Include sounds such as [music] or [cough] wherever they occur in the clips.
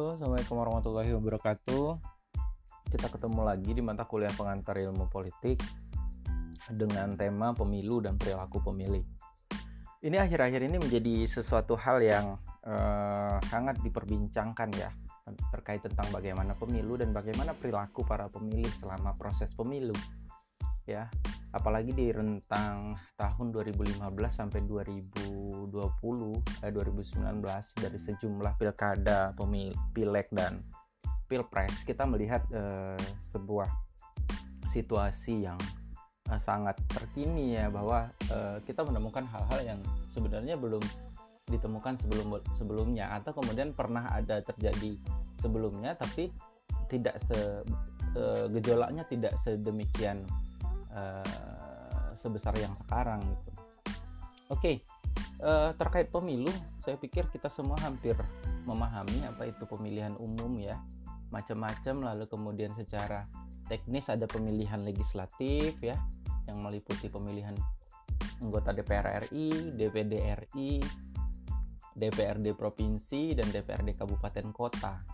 Halo, Assalamualaikum warahmatullahi wabarakatuh. Kita ketemu lagi di mata kuliah pengantar ilmu politik dengan tema pemilu dan perilaku pemilih. Ini akhir-akhir ini menjadi sesuatu hal yang uh, sangat diperbincangkan ya terkait tentang bagaimana pemilu dan bagaimana perilaku para pemilih selama proses pemilu. Ya, apalagi di rentang tahun 2015 sampai 2020 eh 2019 dari sejumlah pilkada, pemil, pileg dan pilpres kita melihat eh, sebuah situasi yang eh, sangat terkini ya bahwa eh, kita menemukan hal-hal yang sebenarnya belum ditemukan sebelum sebelumnya atau kemudian pernah ada terjadi sebelumnya tapi tidak se eh, gejolaknya tidak sedemikian uh, sebesar yang sekarang gitu. Oke, okay, uh, eh, terkait pemilu, saya pikir kita semua hampir memahami apa itu pemilihan umum ya, macam-macam. Lalu kemudian secara teknis ada pemilihan legislatif ya, yang meliputi pemilihan anggota DPR RI, DPD RI, DPRD provinsi dan DPRD kabupaten kota.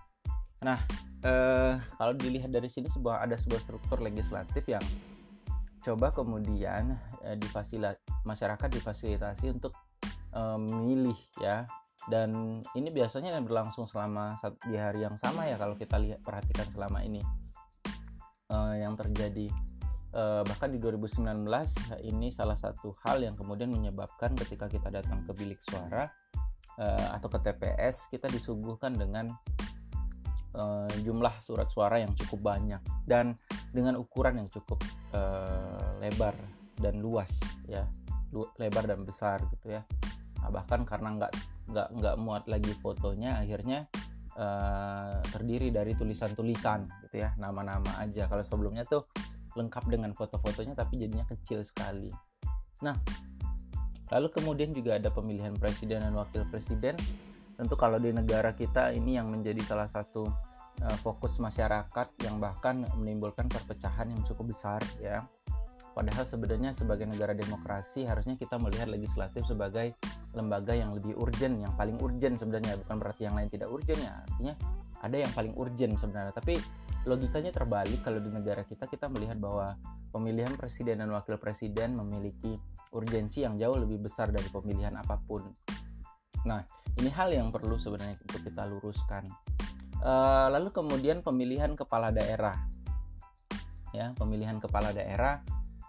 Nah, eh, kalau dilihat dari sini sebuah ada sebuah struktur legislatif yang coba kemudian eh, masyarakat difasilitasi untuk eh, memilih ya. Dan ini biasanya berlangsung selama di hari yang sama ya kalau kita lihat perhatikan selama ini eh, yang terjadi. Eh, bahkan di 2019 ini salah satu hal yang kemudian menyebabkan ketika kita datang ke bilik suara eh, atau ke TPS kita disuguhkan dengan uh, jumlah surat suara yang cukup banyak. Dan dengan ukuran yang cukup uh, lebar dan luas ya. Lu lebar dan besar gitu ya. Nah, bahkan karena nggak nggak nggak muat lagi fotonya akhirnya uh, terdiri dari tulisan-tulisan gitu ya. Nama-nama aja. Kalau sebelumnya tuh lengkap dengan foto-fotonya tapi jadinya kecil sekali. Nah lalu kemudian juga ada pemilihan presiden dan wakil presiden. Tentu kalau di negara kita ini yang menjadi salah satu uh, fokus masyarakat yang bahkan menimbulkan perpecahan yang cukup besar ya. Padahal sebenarnya sebagai negara demokrasi harusnya kita melihat legislatif sebagai lembaga yang lebih urgent yang paling urgent sebenarnya bukan berarti yang lain tidak urgent ya. Artinya ada yang paling urgent sebenarnya. Tapi logikanya terbalik kalau di negara kita kita melihat bahwa pemilihan presiden dan wakil presiden memiliki urgensi yang jauh lebih besar dari pemilihan apa pun. Nah ini hal yang perlu sebenarnya untuk kita luruskan Uh, lalu kemudian pemilihan kepala daerah. Ya, pemilihan kepala daerah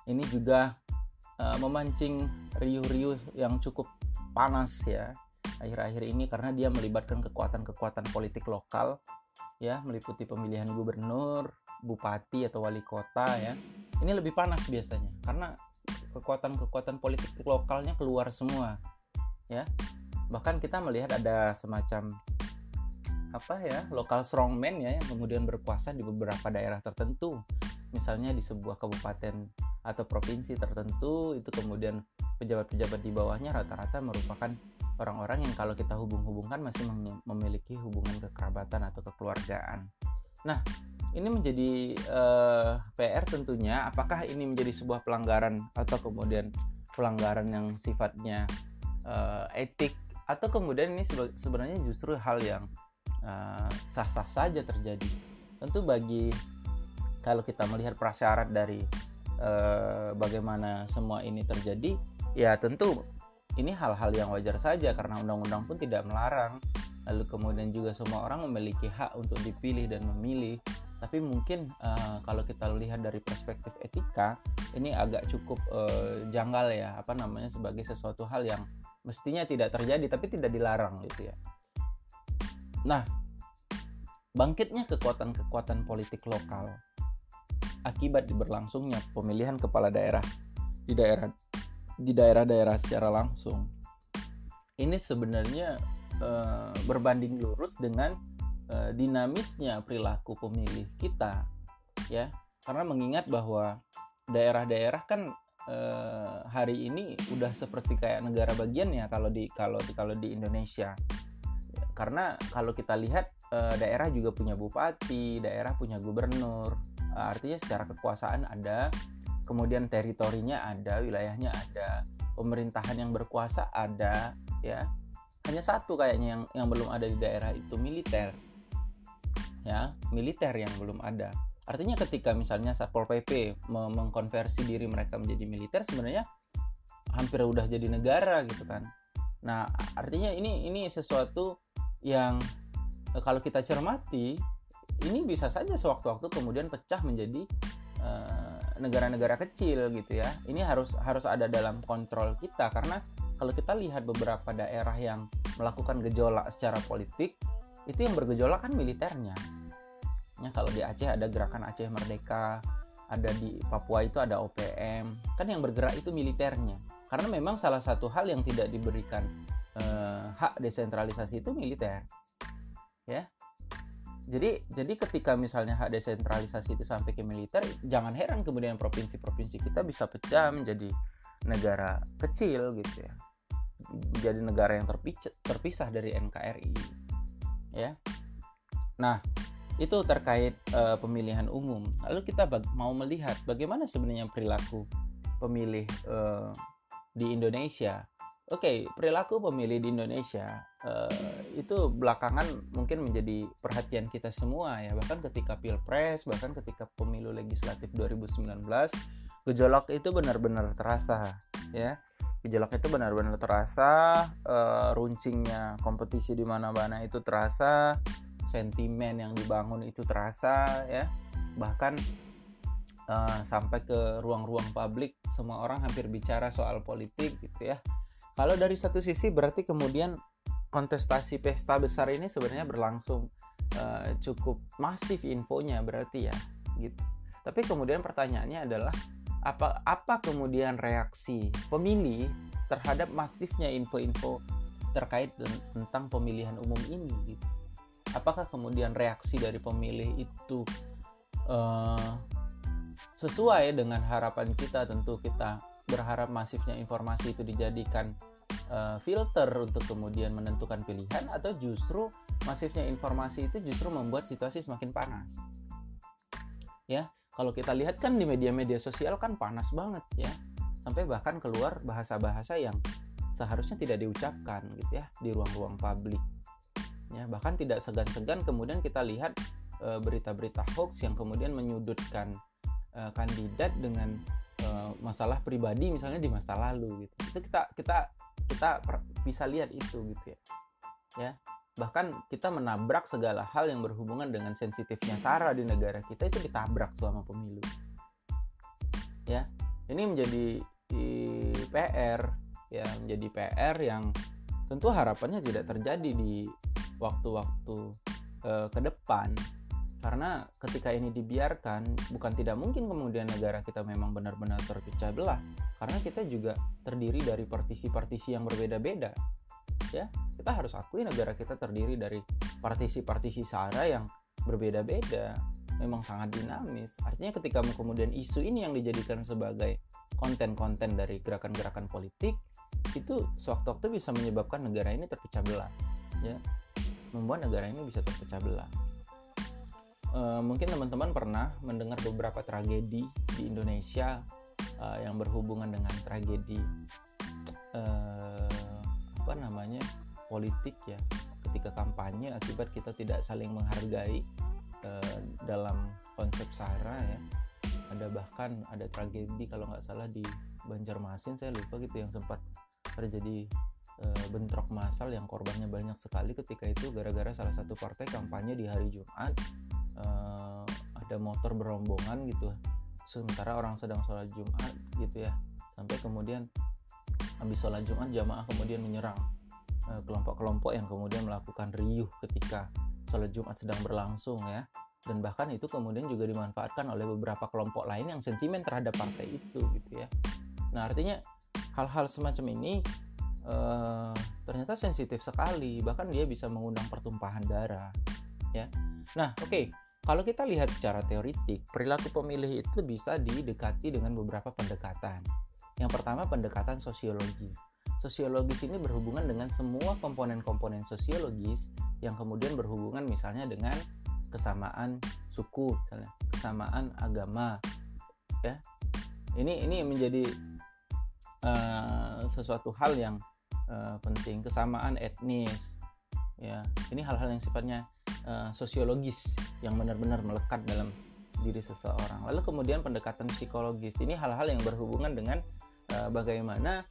ini juga uh, memancing riuh-riuh yang cukup panas ya akhir-akhir ini karena dia melibatkan kekuatan-kekuatan politik lokal ya meliputi pemilihan gubernur, bupati atau wali kota ya. Ini lebih panas biasanya karena kekuatan-kekuatan politik lokalnya keluar semua ya. Bahkan kita melihat ada semacam apa ya lokal strongman ya yang kemudian berkuasa di beberapa daerah tertentu misalnya di sebuah kabupaten atau provinsi tertentu itu kemudian pejabat-pejabat di bawahnya rata-rata merupakan orang-orang yang kalau kita hubung-hubungkan masih memiliki hubungan kekerabatan atau kekeluargaan. Nah, ini menjadi uh, eh, PR tentunya apakah ini menjadi sebuah pelanggaran atau kemudian pelanggaran yang sifatnya uh, etik atau kemudian ini sebenarnya justru hal yang sah-sah uh, saja terjadi. Tentu bagi kalau kita melihat prasyarat dari uh, bagaimana semua ini terjadi, ya tentu ini hal-hal yang wajar saja karena undang-undang pun tidak melarang. Lalu kemudian juga semua orang memiliki hak untuk dipilih dan memilih. Tapi mungkin uh, kalau kita lihat dari perspektif etika, ini agak cukup uh, janggal ya, apa namanya sebagai sesuatu hal yang mestinya tidak terjadi tapi tidak dilarang gitu ya. Nah, bangkitnya kekuatan-kekuatan politik lokal akibat berlangsungnya pemilihan kepala daerah di daerah di daerah-daerah secara langsung. Ini sebenarnya e, berbanding lurus dengan e, dinamisnya perilaku pemilih kita, ya. Karena mengingat bahwa daerah-daerah kan e, hari ini udah seperti kayak negara bagian ya kalau di kalau kalau di Indonesia karena kalau kita lihat uh, daerah juga punya bupati, daerah punya gubernur. Uh, artinya secara kekuasaan ada, kemudian teritorinya ada, wilayahnya ada, pemerintahan yang berkuasa ada, ya. Hanya satu kayaknya yang yang belum ada di daerah itu militer. ya militer yang belum ada artinya ketika misalnya satpol pp mengkonversi diri mereka menjadi militer sebenarnya hampir udah jadi negara gitu kan nah artinya ini ini sesuatu yang eh, kalau kita cermati ini bisa saja sewaktu-waktu kemudian pecah menjadi uh, negara-negara kecil gitu ya. Ini harus harus ada dalam kontrol kita karena kalau kita lihat beberapa daerah yang melakukan gejolak secara politik itu yang bergejolak kan militernya. Ya kalau di Aceh ada gerakan Aceh Merdeka ada di Papua itu ada OPM kan yang bergerak itu militernya karena memang salah satu hal yang tidak diberikan eh, hak desentralisasi itu militer. Ya. Jadi jadi ketika misalnya hak desentralisasi itu sampai ke militer jangan heran kemudian provinsi-provinsi kita bisa pecah menjadi negara kecil gitu ya. Menjadi negara yang terpisah, terpisah dari NKRI ya. Nah itu terkait uh, pemilihan umum. Lalu kita mau melihat bagaimana sebenarnya perilaku pemilih uh, di Indonesia. Oke, okay, perilaku pemilih di Indonesia uh, itu belakangan mungkin menjadi perhatian kita semua ya. Bahkan ketika pilpres, bahkan ketika pemilu legislatif 2019, gejolak itu benar-benar terasa ya. Gejolak itu benar-benar terasa, uh, runcingnya kompetisi di mana-mana itu terasa sentimen yang dibangun itu terasa ya bahkan uh, sampai ke ruang-ruang publik semua orang hampir bicara soal politik gitu ya. Kalau dari satu sisi berarti kemudian kontestasi pesta besar ini sebenarnya berlangsung uh, cukup masif infonya berarti ya gitu. Tapi kemudian pertanyaannya adalah apa apa kemudian reaksi pemilih terhadap masifnya info-info terkait tentang pemilihan umum ini gitu? Apakah kemudian reaksi dari pemilih itu uh, sesuai dengan harapan kita tentu kita berharap masifnya informasi itu dijadikan uh, filter untuk kemudian menentukan pilihan atau justru masifnya informasi itu justru membuat situasi semakin panas. Ya kalau kita lihat kan di media-media sosial kan panas banget ya. Sampai bahkan keluar bahasa-bahasa yang seharusnya tidak diucapkan gitu ya di ruang-ruang publik. Ya bahkan tidak segan-segan kemudian kita lihat e, berita-berita hoax yang kemudian menyudutkan e, kandidat dengan e, masalah pribadi misalnya di masa lalu gitu. Itu kita kita kita bisa lihat itu gitu ya. Ya bahkan kita menabrak segala hal yang berhubungan dengan sensitifnya sara di negara kita itu ditabrak selama pemilu. Ya ini menjadi PR ya menjadi PR yang tentu harapannya tidak terjadi di waktu-waktu uh, ke depan karena ketika ini dibiarkan bukan tidak mungkin kemudian negara kita memang benar-benar terpecah belah. Karena kita juga terdiri dari partisi-partisi yang berbeda-beda ya. Kita harus akui negara kita terdiri dari partisi-partisi sara yang berbeda-beda memang sangat dinamis. Artinya ketika kemudian isu ini yang dijadikan sebagai konten-konten dari gerakan-gerakan politik itu sewaktu-waktu bisa menyebabkan negara ini terpecah belah ya. Membuat negara ini bisa terpecah belah. E, mungkin teman-teman pernah mendengar beberapa tragedi di Indonesia e, yang berhubungan dengan tragedi e, apa namanya politik ya, ketika kampanye akibat kita tidak saling menghargai e, dalam konsep sara ya. Ada bahkan ada tragedi kalau nggak salah di Banjarmasin saya lupa gitu yang sempat terjadi bentrok massal yang korbannya banyak sekali ketika itu gara-gara salah satu partai kampanye di hari Jumat e, ada motor berombongan gitu. Sementara orang sedang sholat Jumat gitu ya. Sampai kemudian habis sholat Jumat jamaah kemudian menyerang. Eh, kelompok-kelompok yang kemudian melakukan riuh ketika sholat Jumat sedang berlangsung ya. Dan bahkan itu kemudian juga dimanfaatkan oleh beberapa kelompok lain yang sentimen terhadap partai itu gitu ya. Nah artinya hal-hal semacam ini uh, ternyata sensitif sekali. Bahkan dia bisa mengundang pertumpahan darah ya. Nah oke. okay. Kalau kita lihat secara teoritik perilaku pemilih itu bisa didekati dengan beberapa pendekatan. Yang pertama pendekatan sosiologis. Sosiologis ini berhubungan dengan semua komponen-komponen sosiologis yang kemudian berhubungan misalnya dengan kesamaan suku misalnya kesamaan agama ya. Ini ini menjadi uh, sesuatu hal yang uh, penting. Kesamaan etnis ya. Ini hal-hal yang sifatnya uh, sosiologis yang benar-benar melekat dalam diri seseorang. Lalu kemudian pendekatan psikologis. Ini hal-hal yang berhubungan dengan uh, bagaimana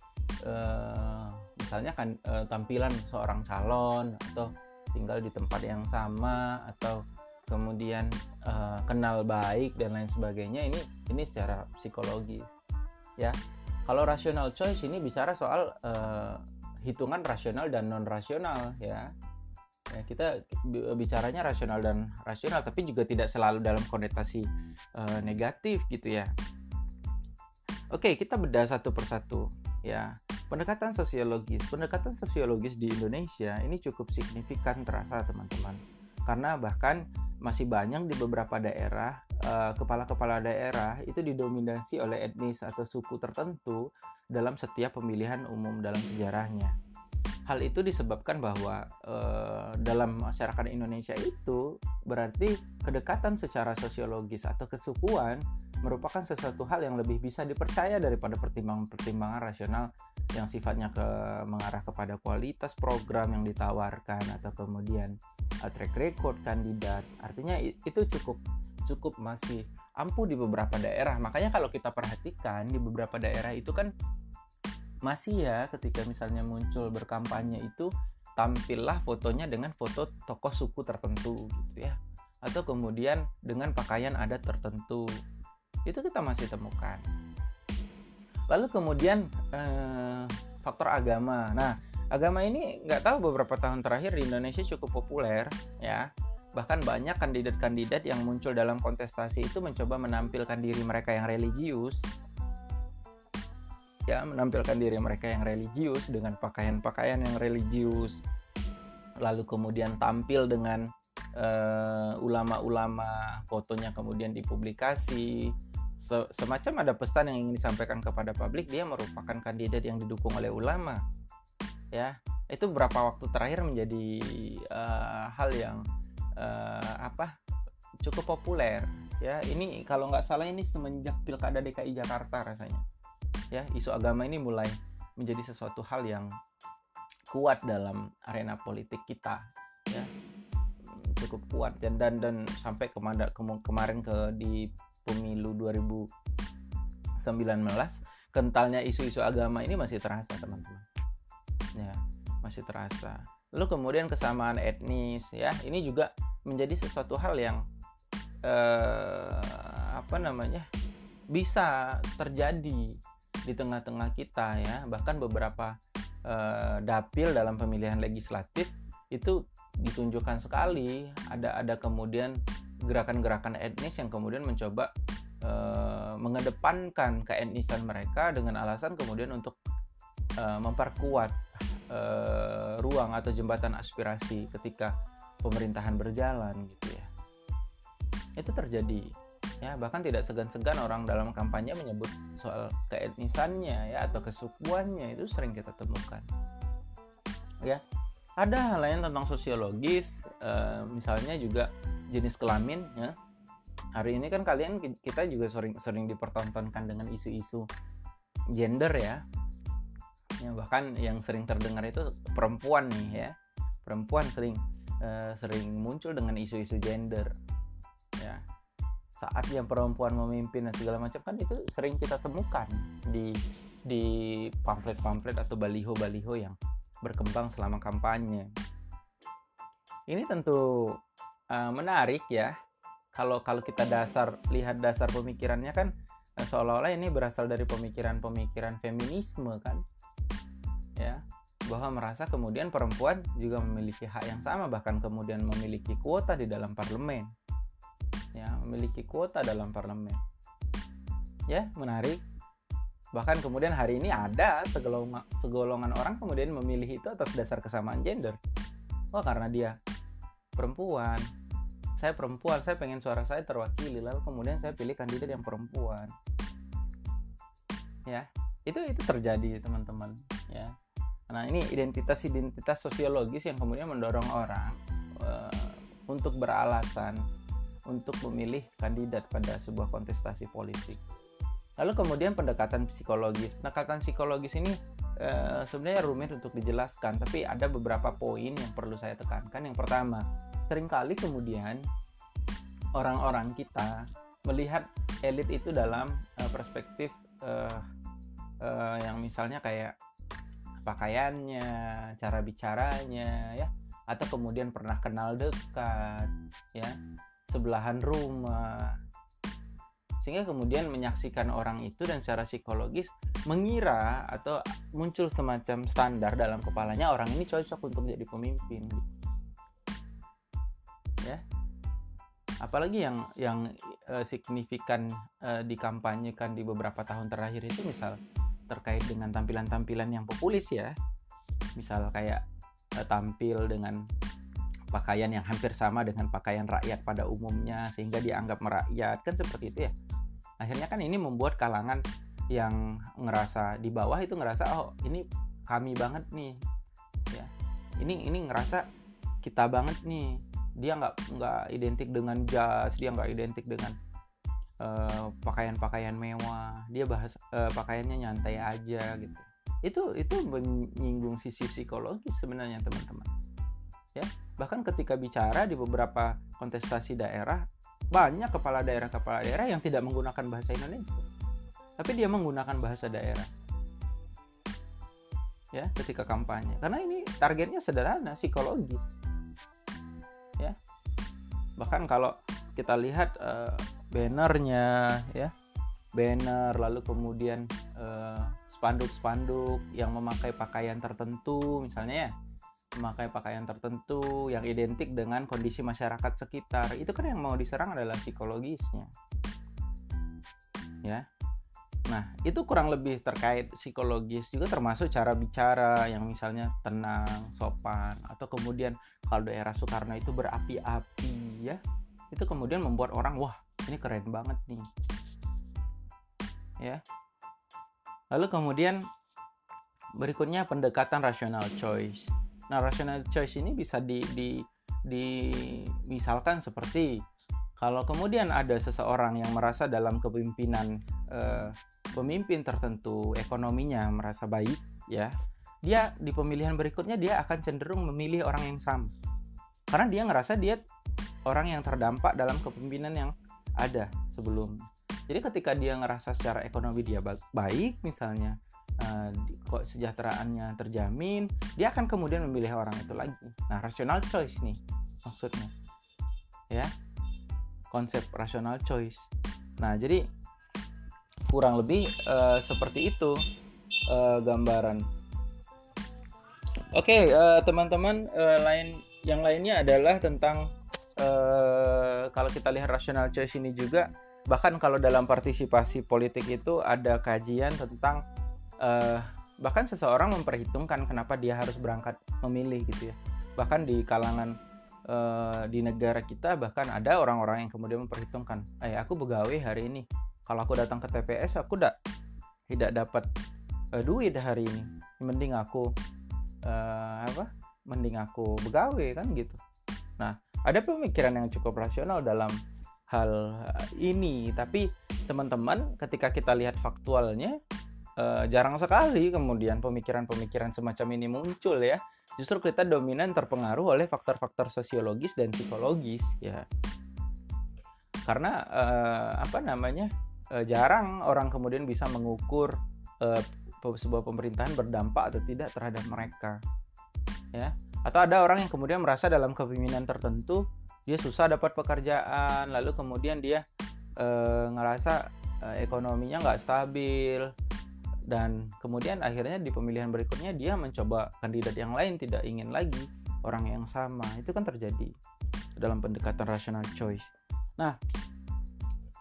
uh, misalnya kan uh, tampilan seorang calon atau tinggal di tempat yang sama atau kemudian uh, kenal baik dan lain sebagainya ini ini secara psikologis ya. Kalau rational choice ini bicara soal uh, hitungan rasional dan non rasional ya ya kita bicaranya rasional dan rasional tapi juga tidak selalu dalam konotasi uh, negatif gitu ya. Oke kita bedah satu persatu ya. Pendekatan sosiologis pendekatan sosiologis di Indonesia ini cukup signifikan terasa teman-teman. Karena bahkan masih banyak di beberapa daerah eh, kepala-kepala uh, daerah itu didominasi oleh etnis atau suku tertentu dalam setiap pemilihan umum dalam sejarahnya hal itu disebabkan bahwa uh, dalam masyarakat Indonesia itu berarti kedekatan secara sosiologis atau kesukuan merupakan sesuatu hal yang lebih bisa dipercaya daripada pertimbangan-pertimbangan rasional yang sifatnya ke mengarah kepada kualitas program yang ditawarkan atau kemudian uh, track record kandidat. Artinya itu cukup cukup masih ampuh di beberapa daerah. Makanya kalau kita perhatikan di beberapa daerah itu kan masih ya ketika misalnya muncul berkampanye itu tampillah fotonya dengan foto tokoh suku tertentu gitu ya. Atau kemudian dengan pakaian adat tertentu. Itu kita masih temukan. Lalu kemudian eh, faktor agama. Nah agama ini nggak tahu beberapa tahun terakhir di Indonesia cukup populer ya. Bahkan banyak kandidat-kandidat yang muncul dalam kontestasi itu mencoba menampilkan diri mereka yang religius ya menampilkan diri mereka yang religius dengan pakaian-pakaian yang religius. Lalu kemudian tampil dengan eh, ulama-ulama fotonya kemudian dipublikasi. Se semacam ada pesan yang ingin disampaikan kepada publik dia merupakan kandidat yang didukung oleh ulama. Ya itu beberapa waktu terakhir menjadi uh, hal yang uh, apa cukup populer. Ya ini kalau nggak salah ini semenjak pilkada DKI Jakarta rasanya ya isu agama ini mulai menjadi sesuatu hal yang kuat dalam arena politik kita ya. Cukup kuat dan dan, dan sampai kemada, kemarin ke di pemilu 2019 kentalnya isu-isu agama ini masih terasa teman-teman. Ya masih terasa. Lalu kemudian kesamaan etnis ya ini juga menjadi sesuatu hal yang eh, apa namanya bisa terjadi di tengah-tengah kita ya. Bahkan beberapa uh, dapil dalam pemilihan legislatif itu ditunjukkan sekali. Ada ada kemudian gerakan-gerakan etnis yang kemudian mencoba uh, mengedepankan keetnisan mereka dengan alasan kemudian untuk uh, memperkuat uh, ruang atau jembatan aspirasi ketika pemerintahan berjalan gitu ya. Itu terjadi ya bahkan tidak segan-segan orang dalam kampanye menyebut soal keetnisannya ya atau kesukuannya itu sering kita temukan. Ya ada hal lain tentang sosiologis e, misalnya juga jenis kelamin ya. Hari ini kan kalian kita juga sering sering dipertontonkan dengan isu-isu gender ya. Ya bahkan yang sering terdengar itu perempuan nih ya. Perempuan sering e, sering muncul dengan isu-isu gender ya saat yang perempuan memimpin dan segala macam kan itu sering kita temukan di di pamflet-pamflet atau baliho-baliho yang berkembang selama kampanye. Ini tentu uh, menarik ya. Kalau kalau kita dasar lihat dasar pemikirannya kan uh, seolah-olah ini berasal dari pemikiran-pemikiran feminisme kan. Ya, bahwa merasa kemudian perempuan juga memiliki hak yang sama bahkan kemudian memiliki kuota di dalam parlemen ya memiliki kuota dalam parlemen. Ya menarik. Bahkan kemudian hari ini ada segolongan, segolongan orang kemudian memilih itu atas dasar kesamaan gender. Oh karena dia perempuan. Saya perempuan saya pengen suara saya terwakili lalu kemudian saya pilih kandidat yang perempuan. Ya itu itu terjadi teman-teman. Ya. Nah ini identitas identitas sosiologis yang kemudian mendorong orang uh, untuk beralasan untuk memilih kandidat pada sebuah kontestasi politik. Lalu kemudian pendekatan psikologis. Pendekatan psikologis ini e, sebenarnya rumit untuk dijelaskan, tapi ada beberapa poin yang perlu saya tekankan. Yang pertama, sering kali kemudian orang-orang kita melihat elit itu dalam uh, perspektif uh, uh, yang misalnya kayak pakaiannya, cara bicaranya, ya, atau kemudian pernah kenal dekat, ya, sebelahan rumah, sehingga kemudian menyaksikan orang itu dan secara psikologis mengira atau muncul semacam standar dalam kepalanya orang ini cocok untuk jadi pemimpin, ya. Apalagi yang yang uh, signifikan uh, dikampanyekan di beberapa tahun terakhir itu misal terkait dengan tampilan-tampilan yang populis ya. Misal kayak uh, tampil dengan pakaian yang hampir sama dengan pakaian rakyat pada umumnya sehingga dianggap merakyat kan seperti itu ya. Akhirnya kan ini membuat kalangan yang ngerasa di bawah itu ngerasa oh ini kami banget nih. Ya. Ini ini ngerasa kita banget nih. Dia nggak nggak identik dengan jas dia nggak identik dengan uh, pakaian-pakaian mewah. Dia bahas uh, pakaiannya nyantai aja gitu. Itu itu menyinggung sisi psikologis sebenarnya teman-teman. Ya bahkan ketika bicara di beberapa kontestasi daerah banyak kepala daerah kepala daerah yang tidak menggunakan bahasa Indonesia. Tapi dia menggunakan bahasa daerah. Ya ketika kampanye. Karena ini targetnya sederhana psikologis. Bahkan kalau kita lihat uh, bannernya ya. Banner lalu kemudian eh, spanduk-spanduk yang memakai pakaian tertentu misalnya ya memakai pakaian tertentu yang identik dengan kondisi masyarakat sekitar. Itu kan yang mau diserang adalah psikologisnya. Ya. Nah itu kurang lebih terkait psikologis juga termasuk cara bicara yang misalnya tenang sopan atau kemudian kalau daerah Soekarno itu berapi-api ya. Itu kemudian membuat orang wah ini keren banget nih. Ya. Lalu kemudian berikutnya pendekatan rational choice nah rational choice ini bisa di, di, di misalkan seperti kalau kemudian ada seseorang yang merasa dalam kepemimpinan eh, pemimpin tertentu ekonominya merasa baik ya dia di pemilihan berikutnya dia akan cenderung memilih orang yang sama karena dia ngerasa dia orang yang terdampak dalam kepemimpinan yang ada sebelum. Jadi ketika dia ngerasa secara ekonomi dia baik misalnya uh, sejahteraannya terjamin, dia akan kemudian memilih orang itu lagi. Nah, rational choice nih maksudnya. Ya. Konsep rational choice. Nah, jadi kurang lebih uh, seperti itu uh, gambaran. Oke, okay, uh, teman-teman uh, lain yang lainnya adalah tentang uh, kalau kita lihat rational choice ini juga bahkan kalau dalam partisipasi politik itu ada kajian tentang uh, bahkan seseorang memperhitungkan kenapa dia harus berangkat memilih gitu ya. Bahkan di kalangan uh, di negara kita bahkan ada orang-orang yang kemudian memperhitungkan eh aku begawe hari ini. Kalau aku datang ke TPS aku tidak tidak dapat uh, duit hari ini. Mending aku uh, apa? Mending aku begawe kan gitu. Nah ada pemikiran yang cukup rasional dalam hal ini. Tapi teman-teman ketika kita lihat faktualnya eh, jarang sekali kemudian pemikiran-pemikiran semacam ini muncul ya. Justru kita dominan terpengaruh oleh faktor-faktor sosiologis dan psikologis ya. Karena eh, apa namanya eh, jarang orang kemudian bisa mengukur eh, sebuah pemerintahan berdampak atau tidak terhadap mereka ya. Atau ada orang yang kemudian merasa dalam kepemimpinan tertentu dia susah dapat pekerjaan lalu kemudian dia e, ngerasa e, ekonominya nggak stabil dan kemudian akhirnya di pemilihan berikutnya dia mencoba kandidat yang lain tidak ingin lagi orang yang sama. Itu kan terjadi dalam pendekatan rational choice. Nah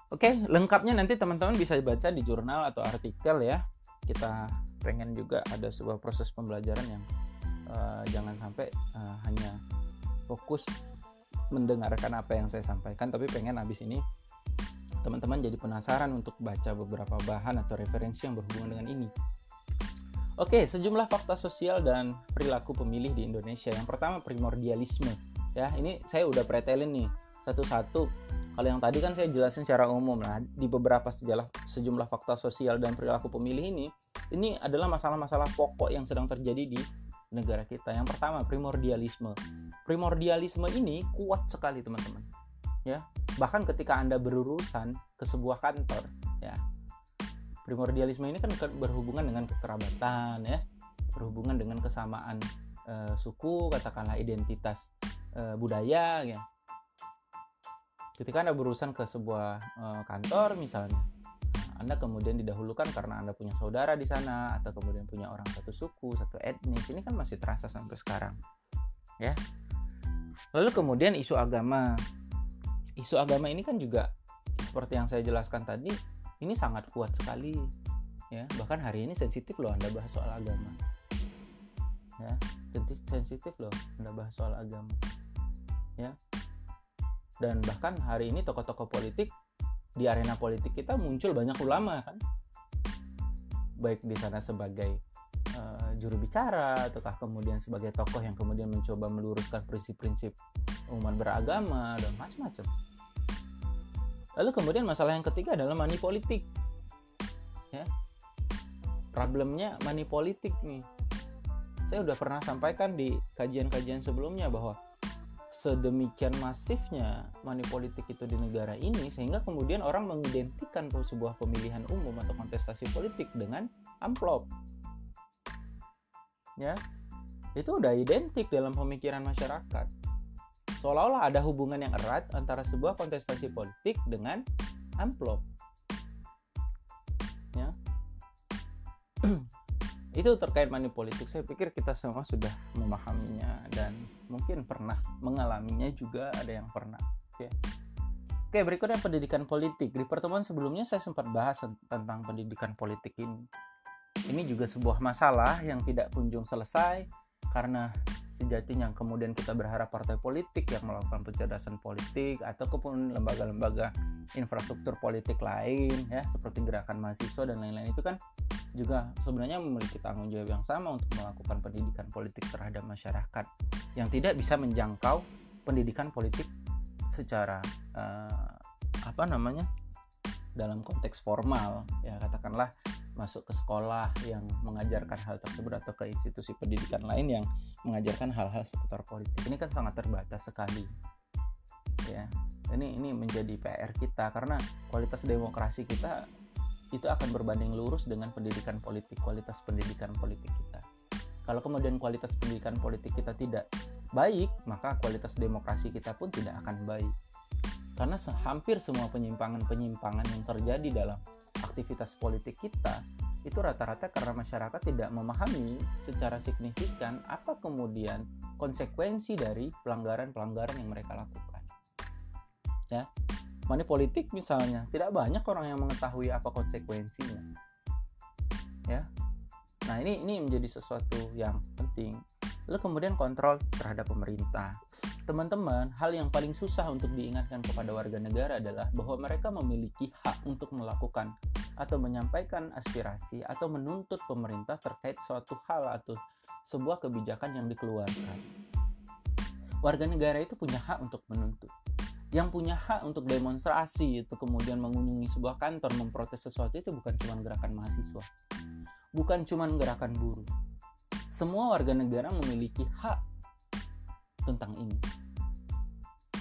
oke okay, lengkapnya nanti teman-teman bisa baca di jurnal atau artikel ya. Kita pengen juga ada sebuah proses pembelajaran yang uh, jangan sampai uh, hanya fokus mendengarkan apa yang saya sampaikan tapi pengen habis ini teman-teman jadi penasaran untuk baca beberapa bahan atau referensi yang berhubungan dengan ini. Oke, sejumlah fakta sosial dan perilaku pemilih di Indonesia. Yang pertama primordialisme. Ya, ini saya udah pretelin nih satu-satu. Kalau yang tadi kan saya jelasin secara umum lah di beberapa sejumlah sejumlah fakta sosial dan perilaku pemilih ini, ini adalah masalah-masalah pokok yang sedang terjadi di negara kita. Yang pertama primordialisme. Primordialisme ini kuat sekali teman-teman. Ya, bahkan ketika anda berurusan ke sebuah kantor, ya, primordialisme ini kan berhubungan dengan kekerabatan, ya, berhubungan dengan kesamaan e, suku, katakanlah identitas e, budaya, ya. Ketika anda berurusan ke sebuah e, kantor, misalnya, anda kemudian didahulukan karena Anda punya saudara di sana atau kemudian punya orang satu suku, satu etnis. Ini kan masih terasa sampai sekarang. Ya. Lalu kemudian isu agama. Isu agama ini kan juga seperti yang saya jelaskan tadi, ini sangat kuat sekali. Ya, bahkan hari ini sensitif loh Anda bahas soal agama. Ya, sensitif loh Anda bahas soal agama. Ya. Dan bahkan hari ini tokoh-tokoh politik di arena politik kita muncul banyak ulama kan baik di sana sebagai uh, juru bicara ataukah kemudian sebagai tokoh yang kemudian mencoba meluruskan prinsip-prinsip umat beragama dan macam-macam. Lalu kemudian masalah yang ketiga adalah money politik. Ya. Problemnya money politik nih. Saya udah pernah sampaikan di kajian-kajian sebelumnya bahwa sedemikian masifnya money politik itu di negara ini sehingga kemudian orang mengidentikan sebuah pemilihan umum atau kontestasi politik dengan amplop. Ya. Itu udah identik dalam pemikiran masyarakat seolah-olah ada hubungan yang erat antara sebuah kontestasi politik dengan amplop. Ya. [clears throat] Itu terkait money politik saya pikir kita semua sudah memahaminya dan mungkin pernah mengalaminya juga ada yang pernah. Ya oke berikutnya pendidikan politik. Di pertemuan sebelumnya saya sempat bahas tentang pendidikan politik ini. Ini juga sebuah masalah yang tidak kunjung selesai karena sejatinya kemudian kita berharap partai politik yang melakukan pencerdasan politik ataupun lembaga-lembaga infrastruktur politik lain ya seperti gerakan mahasiswa dan lain-lain itu kan juga sebenarnya memiliki tanggung jawab yang sama untuk melakukan pendidikan politik terhadap masyarakat yang tidak bisa menjangkau pendidikan politik secara uh, apa namanya dalam konteks formal ya katakanlah masuk ke sekolah yang mengajarkan hal tersebut atau ke institusi pendidikan lain yang mengajarkan hal-hal seputar politik. Ini kan sangat terbatas sekali. Ya ini ini menjadi PR kita karena kualitas demokrasi kita itu akan berbanding lurus dengan pendidikan politik kualitas pendidikan politik kita. Kalau kemudian kualitas pendidikan politik kita tidak baik maka kualitas demokrasi kita pun tidak akan baik. Karena hampir semua penyimpangan-penyimpangan yang terjadi dalam aktivitas politik kita itu rata-rata karena masyarakat tidak memahami secara signifikan apa kemudian konsekuensi dari pelanggaran-pelanggaran yang mereka lakukan. Ya, money politik misalnya tidak banyak orang yang mengetahui apa konsekuensinya. Ya, nah ini ini menjadi sesuatu yang penting. Lalu kemudian kontrol terhadap pemerintah. Teman-teman, hal yang paling susah untuk diingatkan kepada warga negara adalah bahwa mereka memiliki hak untuk melakukan atau menyampaikan aspirasi atau menuntut pemerintah terkait suatu hal atau sebuah kebijakan yang dikeluarkan. Warga negara itu punya hak untuk menuntut. Yang punya hak untuk demonstrasi itu kemudian mengunjungi sebuah kantor memprotes sesuatu itu bukan cuma gerakan mahasiswa. Bukan cuma gerakan buruh. Semua warga negara memiliki hak tentang ini.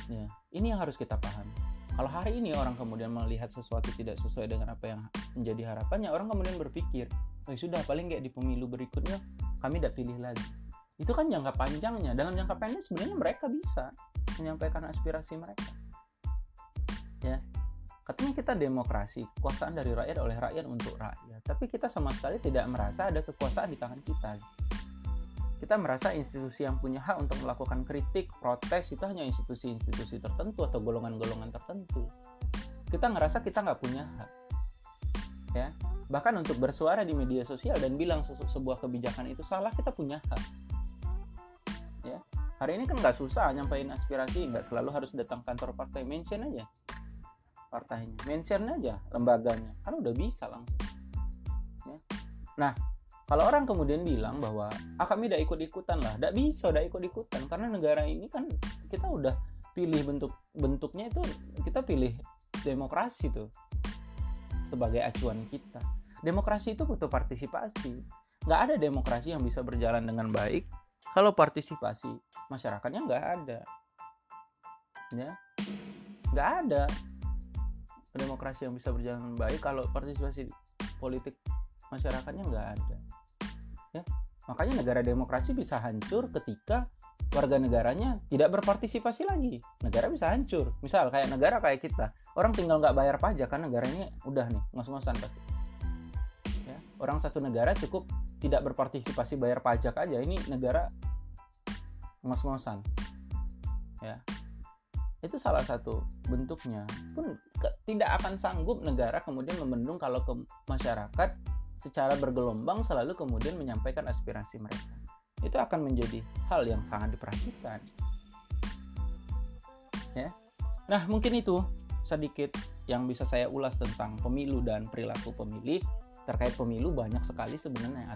Ya, ini yang harus kita pahami. Kalau hari ini orang kemudian melihat sesuatu tidak sesuai dengan apa yang menjadi harapannya, orang kemudian berpikir, oh sudah paling kayak di pemilu berikutnya kami tidak pilih lagi. Itu kan jangka panjangnya. Dalam jangka pendek sebenarnya mereka bisa menyampaikan aspirasi mereka. Ya, katanya kita demokrasi, kekuasaan dari rakyat oleh rakyat untuk rakyat. Tapi kita sama sekali tidak merasa ada kekuasaan di tangan kita kita merasa institusi yang punya hak untuk melakukan kritik, protes itu hanya institusi-institusi tertentu atau golongan-golongan tertentu. Kita ngerasa kita nggak punya hak, ya. Bahkan untuk bersuara di media sosial dan bilang sebuah kebijakan itu salah, kita punya hak. Ya, hari ini kan nggak susah nyampein aspirasi, nggak selalu harus datang kantor partai, mention aja partainya, mention aja lembaganya, kan udah bisa langsung. Ya. Nah, kalau orang kemudian bilang bahwa ah kami udah ikut-ikutan lah, tidak bisa udah ikut-ikutan. Karena negara ini kan kita udah pilih bentuk bentuknya itu kita pilih demokrasi tuh. Sebagai acuan kita. Demokrasi itu butuh partisipasi. Nggak ada demokrasi yang bisa berjalan dengan baik kalau partisipasi masyarakatnya nggak ada. Ya. Nggak ada demokrasi yang bisa berjalan baik kalau partisipasi politik masyarakatnya nggak ada ya. Makanya negara demokrasi bisa hancur ketika warga negaranya tidak berpartisipasi lagi. Negara bisa hancur. Misal kayak negara kayak kita. Orang tinggal nggak bayar pajak kan negaranya udah nih ngos-ngosan pasti. Ya. Orang satu negara cukup tidak berpartisipasi bayar pajak aja. Ini negara ngos-ngosan. Ya. Itu salah satu bentuknya. Pun ke, tidak akan sanggup negara kemudian membendung kalau ke masyarakat secara bergelombang selalu kemudian menyampaikan aspirasi mereka. Itu akan menjadi hal yang sangat diperhatikan. Ya. Nah mungkin itu sedikit yang bisa saya ulas tentang pemilu dan perilaku pemilih. Terkait pemilu banyak sekali sebenarnya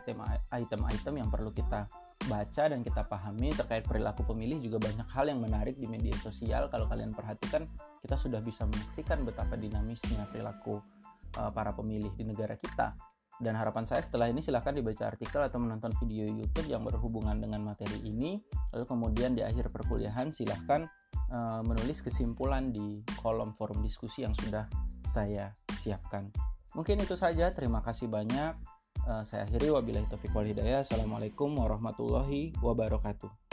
item-item yang perlu kita baca dan kita pahami. Terkait perilaku pemilih juga banyak hal yang menarik di media sosial. Kalau kalian perhatikan kita sudah bisa menyaksikan betapa dinamisnya perilaku uh, para pemilih di negara kita dan harapan saya setelah ini silahkan dibaca artikel atau menonton video YouTube yang berhubungan dengan materi ini. Lalu kemudian di akhir perkuliahan silahkan uh, menulis kesimpulan di kolom forum diskusi yang sudah saya siapkan. Mungkin itu saja. Terima kasih banyak. Uh, saya akhiri. Wabillahi taufiq wal hidayah. Assalamualaikum warahmatullahi wabarakatuh.